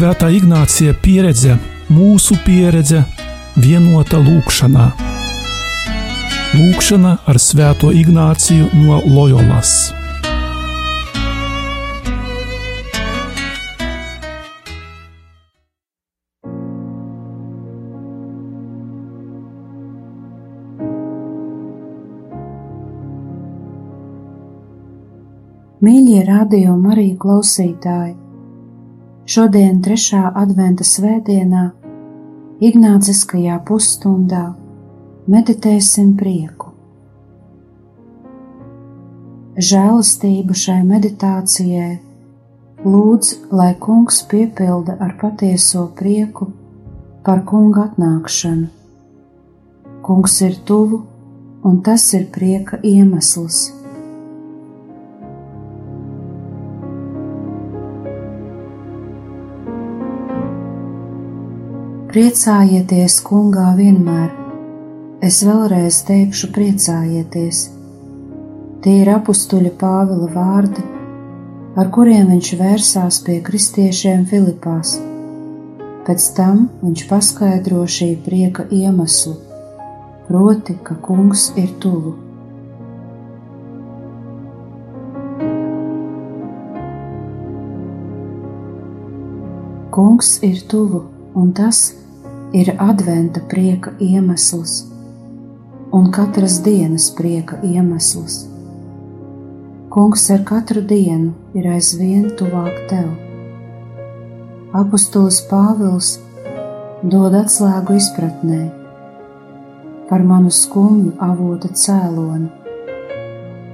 Svētā Ignācija pieredze, mūsu pieredze, vienota lūkšanā. Lūkšana ar Svēto Ignāciju no Loyolas. Mīļie radio Marija klausītāji! Šodien, trešā adventa svētdienā, Ignāciskajā pusstundā, meditēsim prieku. Žēlastību šai meditācijai lūdz, lai kungs piepilda ar patieso prieku par kunga atnākšanu. Kungs ir tuvu, un tas ir prieka iemesls. Priecājieties, kungā, vienmēr! Es vēlreiz teikšu, priecājieties! Tie ir apstuļa Pāvila vārdi, ar kuriem viņš vērsās pie kristiešiem Filipās. Pēc tam viņš paskaidro šī prieka iemeslu, proti, ka kungs ir tuvu. Kungs ir tuvu, un tas ir adventa prieka iemesls un katras dienas prieka iemesls. Kungs ar katru dienu ir aizvien tuvāk tev. Apostols Pāvils dod atslēgu izpratnē par manu skumju avota cēloni.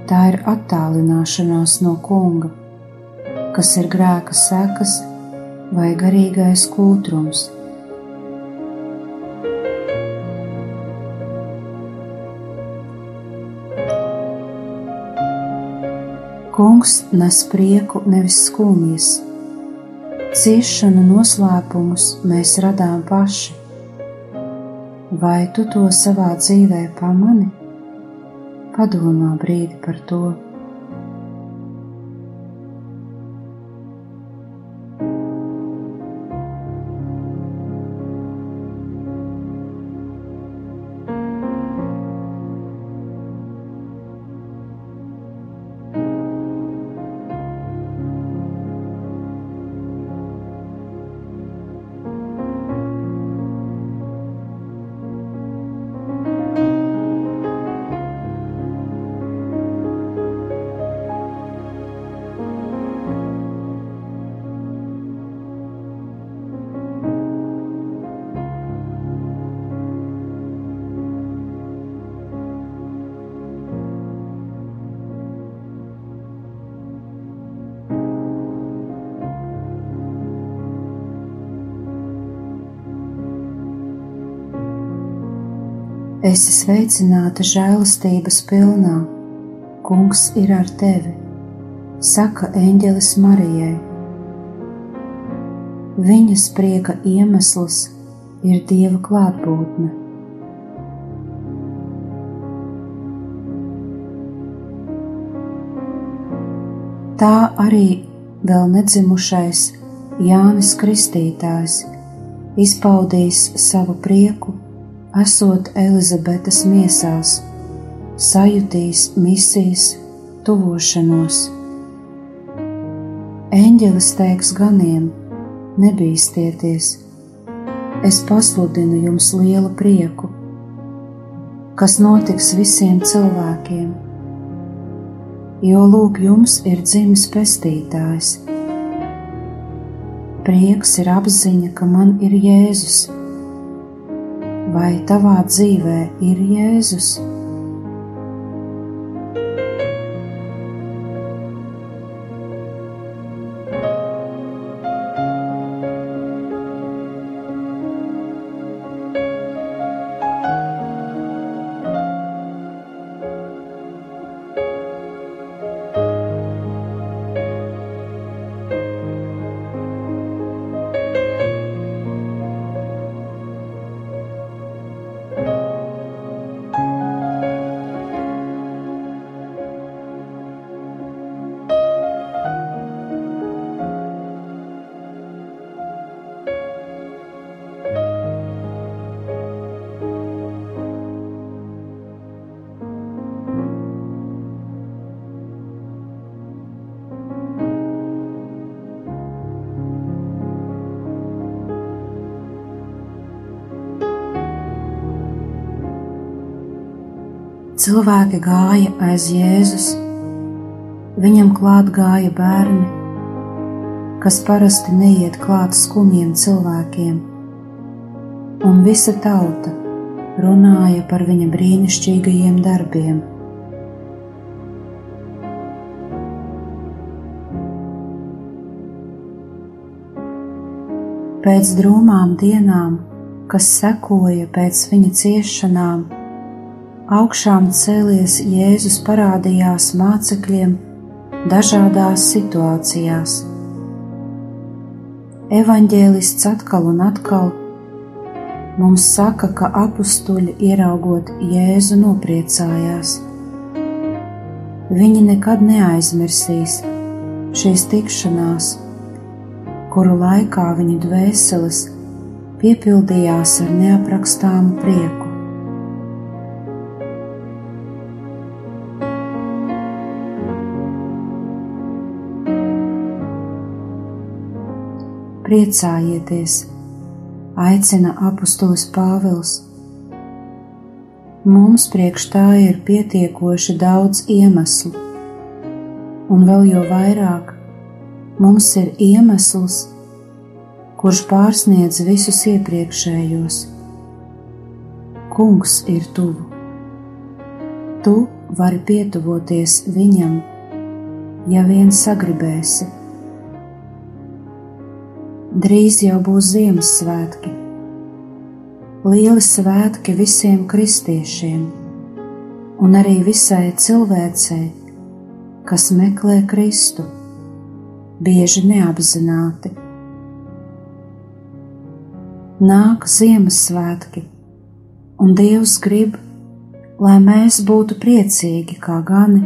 Tā ir attālināšanās no kunga, kas ir grēka sekas vai garīgais kūtrums Kungs nes prieku, nevis skumjas. Ciešanu noslēpumus mēs radām paši. Vai tu to savā dzīvē pamani? Padomā brīdi par to. Esi sveicināta žēlastības pilnā, Kungs ir ar tevi, saka eņģelis Marijai. Viņas prieka iemesls ir Dieva klātbūtne. Tā arī vēl nedzimušais Jānis Kristītājs izpaudīs savu prieku esot Elizabetes miesās, sajutīs misijas tuvošanos. Eņģelis teiks ganiem: Nebīsties, es pasludinu jums lielu prieku, kas notiks visiem cilvēkiem, jo lūk, jums ir dzimis pestītājs. Prieks ir apziņa, ka man ir Jēzus vai tavā dzīvē ir Jēzus? Cilvēki gāja aiz Jēzus, viņam klāt gāja bērni, kas parasti neiet klāt skumjiem cilvēkiem, un visa tauta runāja par viņa brīnišķīgajiem darbiem. Pēc drūmām dienām, kas sekoja pēc viņa ciešanām, augšām cēlies Jēzus parādījās mācekļiem dažādās situācijās. Evanģēlists atkal un atkal mums saka, ka apstuļi ieraugot Jēzu nopriecājās. Viņi nekad neaizmirsīs šīs tikšanās kuru laikā viņa dvēseles piepildījās ar neaprakstāmu prieku. Priecājieties, aicina apustulis Pāvils. Mums priekš tā ir pietiekoši daudz iemeslu, un vēl jo vairāk mums ir iemesls, kurš pārsniedz visus iepriekšējos. Kungs ir tuvu. Tu vari pietuvoties viņam, ja vien sagribēsi. Drīz jau būs Ziemassvētki, lieli svētki visiem kristiešiem un arī visai cilvēcei, kas meklē Kristu bieži neapzināti. Nāk Ziemassvētki, un Dievs grib, lai mēs būtu priecīgi kā gani,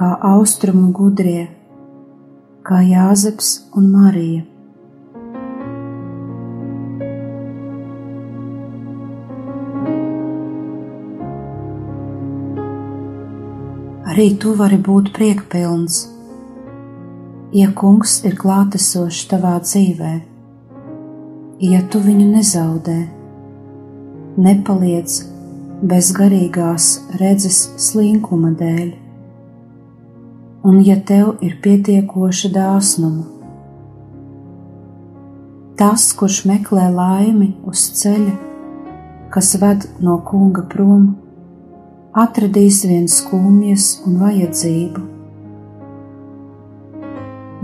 kā austrumu gudrie, kā Jāzeps un Marija. Arī tu vari būt priekpilns ja kungs ir klātesošs tavā dzīvē, ja tu viņu nezaudē, nepaliec bez garīgās redzes slinkuma dēļ, un ja tev ir pietiekoša dāsnuma. Tas, kurš meklē laimi uz ceļa, kas ved no kunga prom, atradīs vien skumjas un vajadzību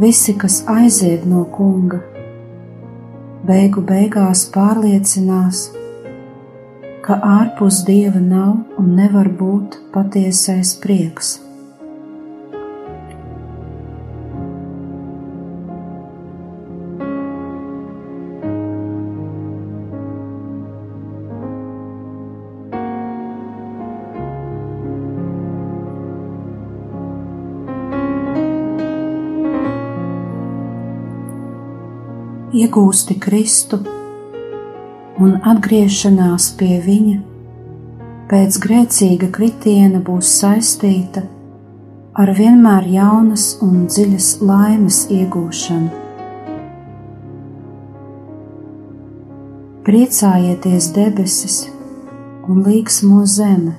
Visi, kas aiziet no kunga, beigu beigās pārliecinās, ka ārpus dieva nav un nevar būt patiesais prieks. Iegūsti Kristu un atgriešanās pie Viņa pēc grēcīga kritiena būs saistīta ar vienmēr jaunas un dziļas laimes iegūšanu. Priecājieties debesis un līksmo zeme,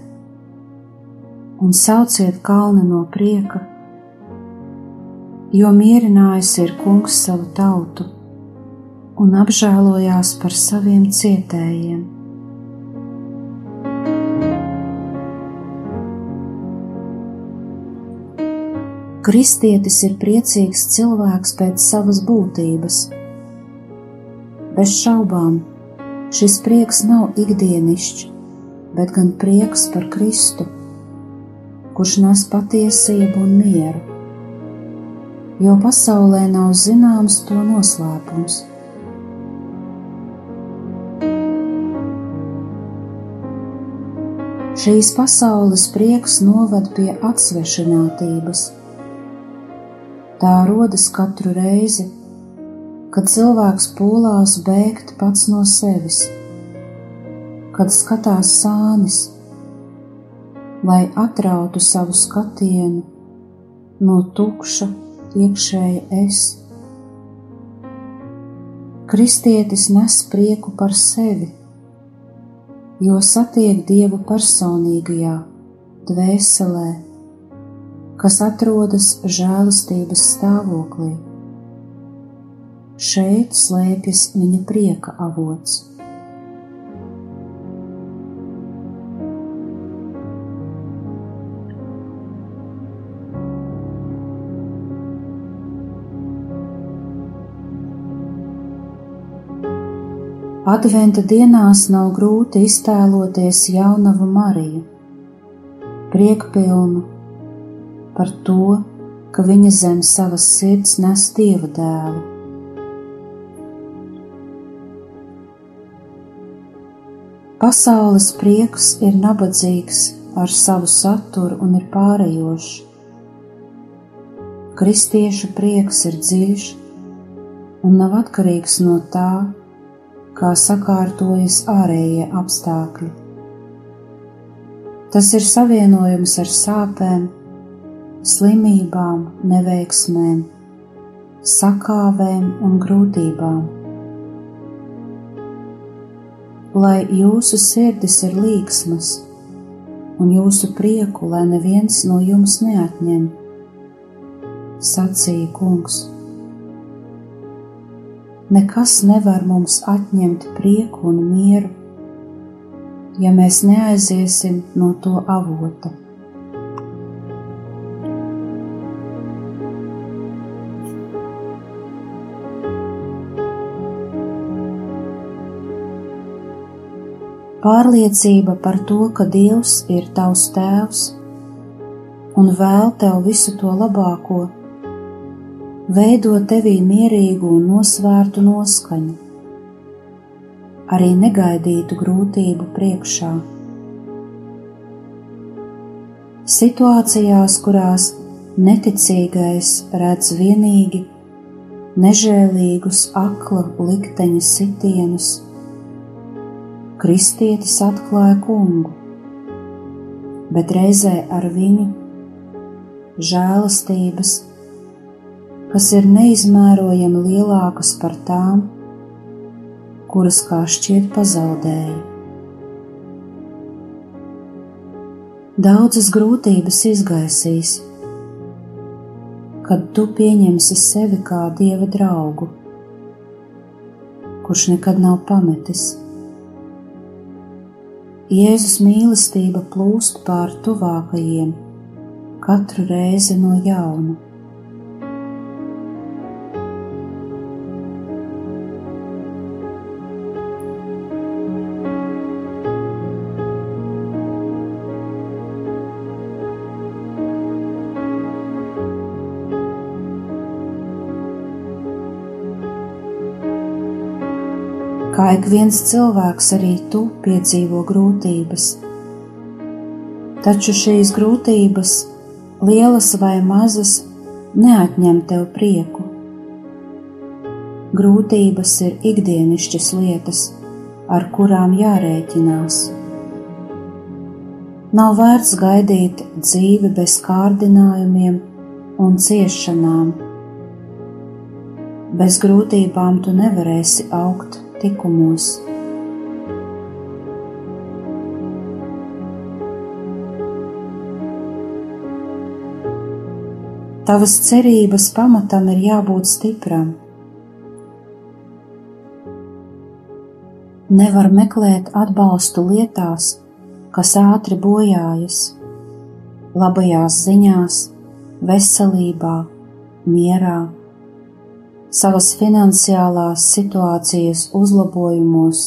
un sauciet kalni no prieka, jo mierinājis ir kungs savu tautu un apžēlojās par saviem cietējiem. Kristietis ir priecīgs cilvēks pēc savas būtības. Bez šaubām, šis prieks nav ikdienišķs, bet gan prieks par Kristu, kurš nes patiesību un mieru, jo pasaulē nav zināms to noslēpums. Šīs pasaules prieks novad pie atsvešinātības. Tā rodas katru reizi, kad cilvēks pūlās bēgt pats no sevis, kad skatās sānis, lai atrautu savu skatienu no tukša iekšēja es. Kristietis nes prieku par sevi jo satiek Dievu personīgajā, dvēselē, kas atrodas žēlastības stāvoklī. Šeit slēpjas viņa prieka avots. Adventa dienās nav grūti iztēloties jaunavu Mariju, priekpilnu par to, ka viņa zem savas sirds nes dieva dēlu. Pasaules prieks ir nabadzīgs ar savu saturu un ir pārējošs. Kristiešu prieks ir dziļš un nav atkarīgs no tā, kā sakārtojas ārējie apstākļi. Tas ir savienojums ar sāpēm, slimībām, neveiksmēm, sakāvēm un grūtībām. Lai jūsu sirdis ir līksmas, un jūsu prieku, lai neviens no jums neatņem, sacīja kungs nekas nevar mums atņemt prieku un mieru, ja mēs neaiziesim no to avota. Pārliecība par to, ka Dievs ir tavs tēvs un vēl tev visu to labāko veido tevī mierīgu un nosvērtu noskaņu, arī negaidītu grūtību priekšā. Situācijās, kurās neticīgais redz vienīgi nežēlīgus akla likteņa sitienus, kristietis atklāja kungu, bet reizē ar viņu žēlastības kas ir neizmērojami lielākas par tām, kuras kā šķiet pazaudēja. Daudzas grūtības izgaisīs, kad tu pieņemsi sevi kā dieva draugu, kurš nekad nav pametis. Jēzus mīlestība plūst pār tuvākajiem katru reizi no jauna. Kā ik viens cilvēks arī tu piedzīvo grūtības. Taču šīs grūtības, lielas vai mazas, neatņem tev prieku. Grūtības ir ikdienišķas lietas, ar kurām jārēķinās. Nav vērts gaidīt dzīvi bez kārdinājumiem un ciešanām. Bez grūtībām tu nevarēsi augt tikumos. Tavas cerības pamatam ir jābūt stipram. Nevar meklēt atbalstu lietās, kas ātri bojājas, labajās ziņās, veselībā, mierā savas finansiālās situācijas uzlabojumos,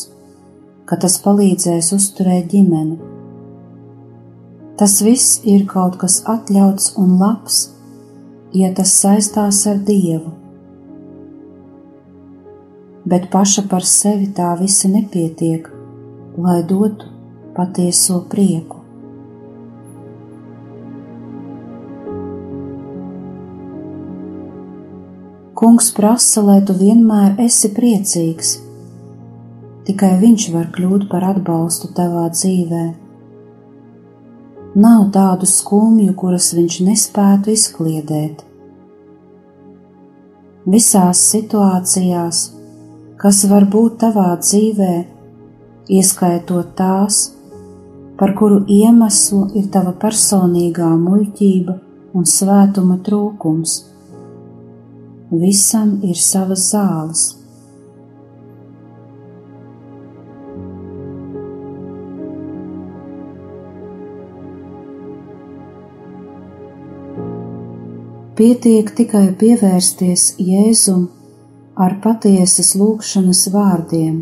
ka tas palīdzēs uzturēt ģimeni. Tas viss ir kaut kas atļauts un labs, ja tas saistās ar Dievu. Bet paša par sevi tā visi nepietiek, lai dotu patieso prieku. Kungs prasa, lai tu vienmēr esi priecīgs. Tikai Viņš var kļūt par atbalstu tavā dzīvē. Nav tādu skumju, kuras Viņš nespētu izkliedēt. Visās situācijās, kas var būt tavā dzīvē, ieskaitot tās, par kuru iemeslu ir tava personīgā muļķība un svētuma trūkums. Visam ir savas zāles. Pietiek tikai pievērsties Jēzum ar patiesas lūgšanas vārdiem,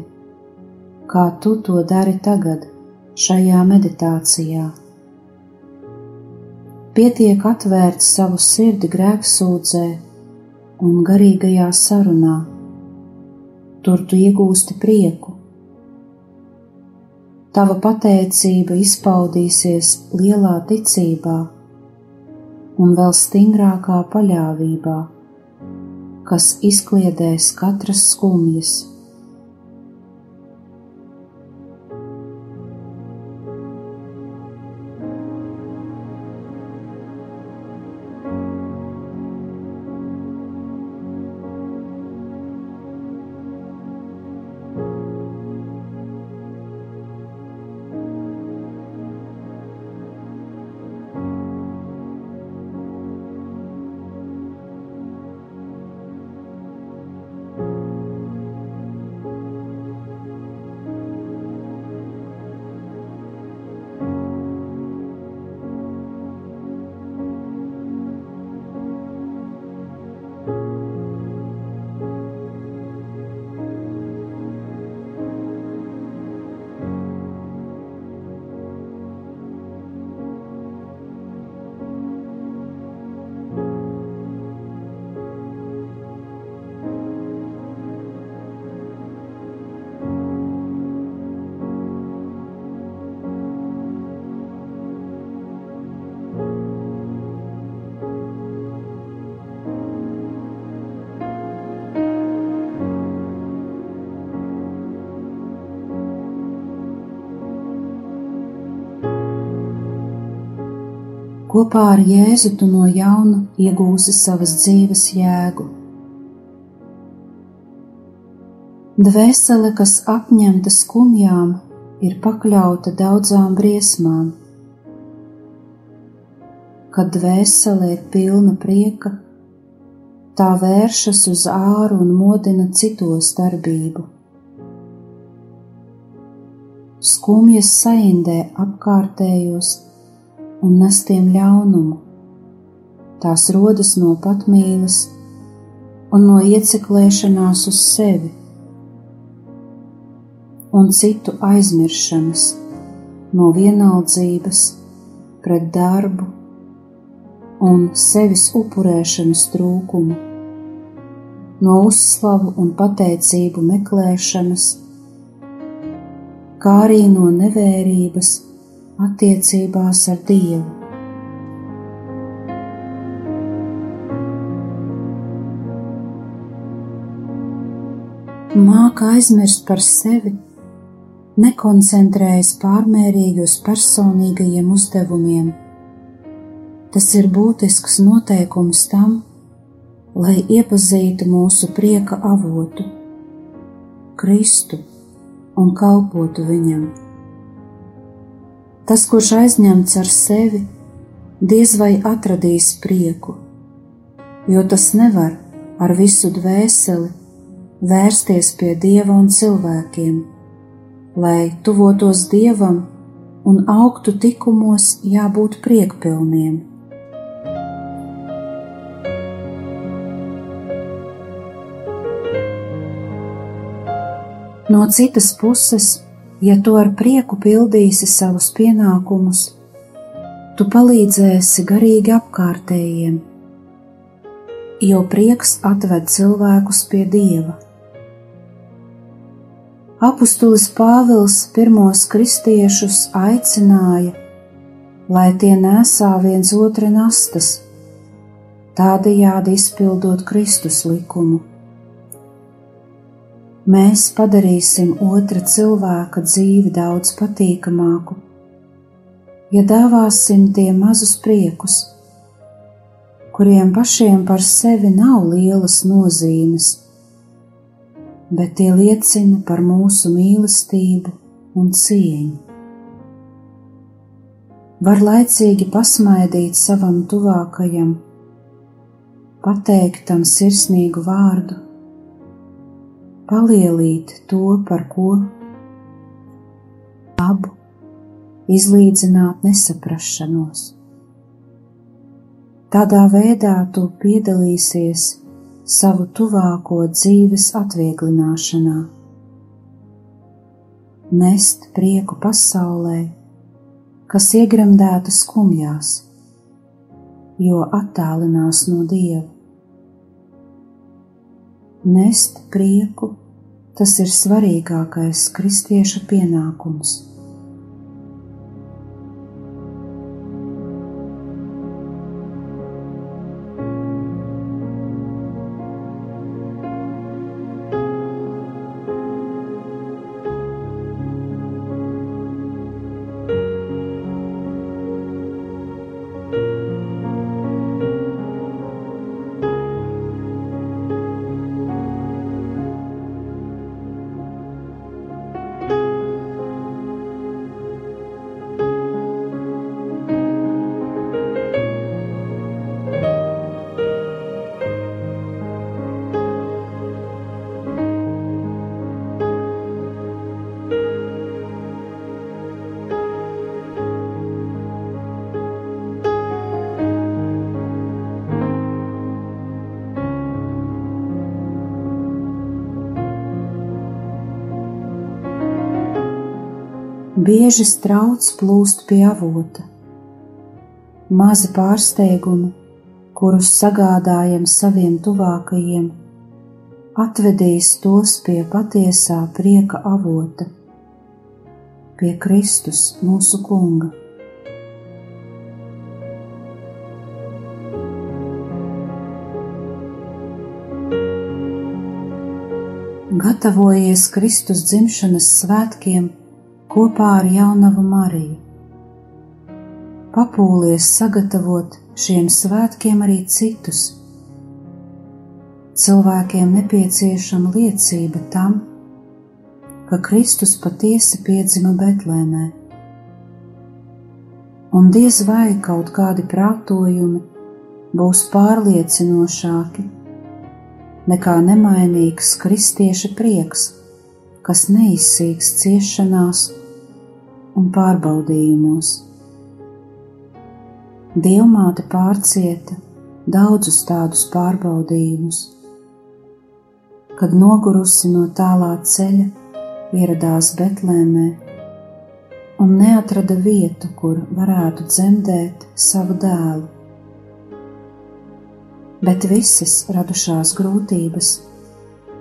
kā tu to dari tagad, šajā meditācijā. Pietiek atvērt savu sirdi grēksūdzē un garīgajā sarunā. Tur tu iegūsti prieku. Tava pateicība izpaudīsies lielā ticībā un vēl stingrākā paļāvībā, kas izkliedēs katras skumjas. Kopā ar Jēzu tu no jauna iegūsi savas dzīves jēgu. Dvēsele, kas apņemta skumjām, ir pakļauta daudzām briesmām. Kad dvēsele ir pilna prieka, tā vēršas uz āru un modina citos darbību. Skumjas saindē apkārtējos un nes tiem ļaunumu. Tās rodas no patmīles un no ieciklēšanās uz sevi un citu aizmiršanas, no vienaldzības pret darbu un sevis upurēšanas trūkumu, no uzslavu un pateicību meklēšanas, kā arī no nevērības attiecībās ar Dievu. Māka aizmirst par sevi, nekoncentrējas pārmērīgi uz personīgajiem uzdevumiem. Tas ir būtisks noteikums tam, lai iepazītu mūsu prieka avotu, Kristu un kalpotu viņam. Tas, kurš aizņemts ar sevi, diez vai atradīs prieku, jo tas nevar ar visu dvēseli vērsties pie dieva un cilvēkiem, lai tuvotos dievam un augtu tikumos, jābūt priekpilniem. No citas puses, Ja tu ar prieku pildīsi savus pienākumus, tu palīdzēsi garīgi apkārtējiem, jo prieks atved cilvēkus pie dieva. Apostulis Pāvils pirmos kristiešus aicināja, lai tie nesā viens otra nastas, tādējādi izpildot Kristus likumu mēs padarīsim otra cilvēka dzīvi daudz patīkamāku, ja dāvāsim tiem mazus priekus, kuriem pašiem par sevi nav lielas nozīmes, bet tie liecina par mūsu mīlestību un cieņu. var laicīgi pasmaidīt savam tuvākajam, pateikt tam sirsnīgu vārdu, palielīt to, par ko abu izlīdzināt nesaprašanos. Tādā veidā tu piedalīsies savu tuvāko dzīves atvieglināšanā, nest prieku pasaulē, kas iegremdēta skumjās, jo attālinās no Dieva. Nest prieku tas ir svarīgākais kristieša pienākums. Bieži strauts plūst pie avota. Mazi pārsteigumi, kurus sagādājam saviem tuvākajiem, atvedīs tos pie patiesā prieka avota, pie Kristus mūsu Kunga. Gatavojies Kristus dzimšanas svētkiem! Kopā ar jaunavu Mariju. Papūlies sagatavot šiem svētkiem arī citus. Cilvēkiem nepieciešama liecība tam, ka Kristus patiesi piedzima Betlēmē. Un diez vai kaut kādi prātojumi būs pārliecinošāki nekā nemainīgs kristieša prieks, kas neizsīks ciešanās un pārbaudījumos. Dievmāte pārcieta daudzus tādus pārbaudījumus, kad nogurusi no tālā ceļa ieradās Betlēmē un neatrada vietu, kur varētu dzemdēt savu dēlu. Bet visas radušās grūtības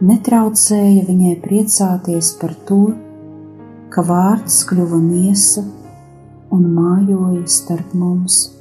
netraucēja viņai priecāties par to, ka vārds kļuva miesa un mājoja starp mums.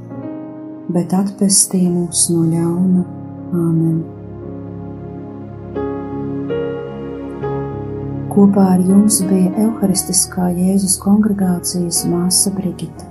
bet atpestī mūs no ļauna. Āmen! Kopā ar jums bija Euharistiskā Jēzus kongregācijas māsa Brigita.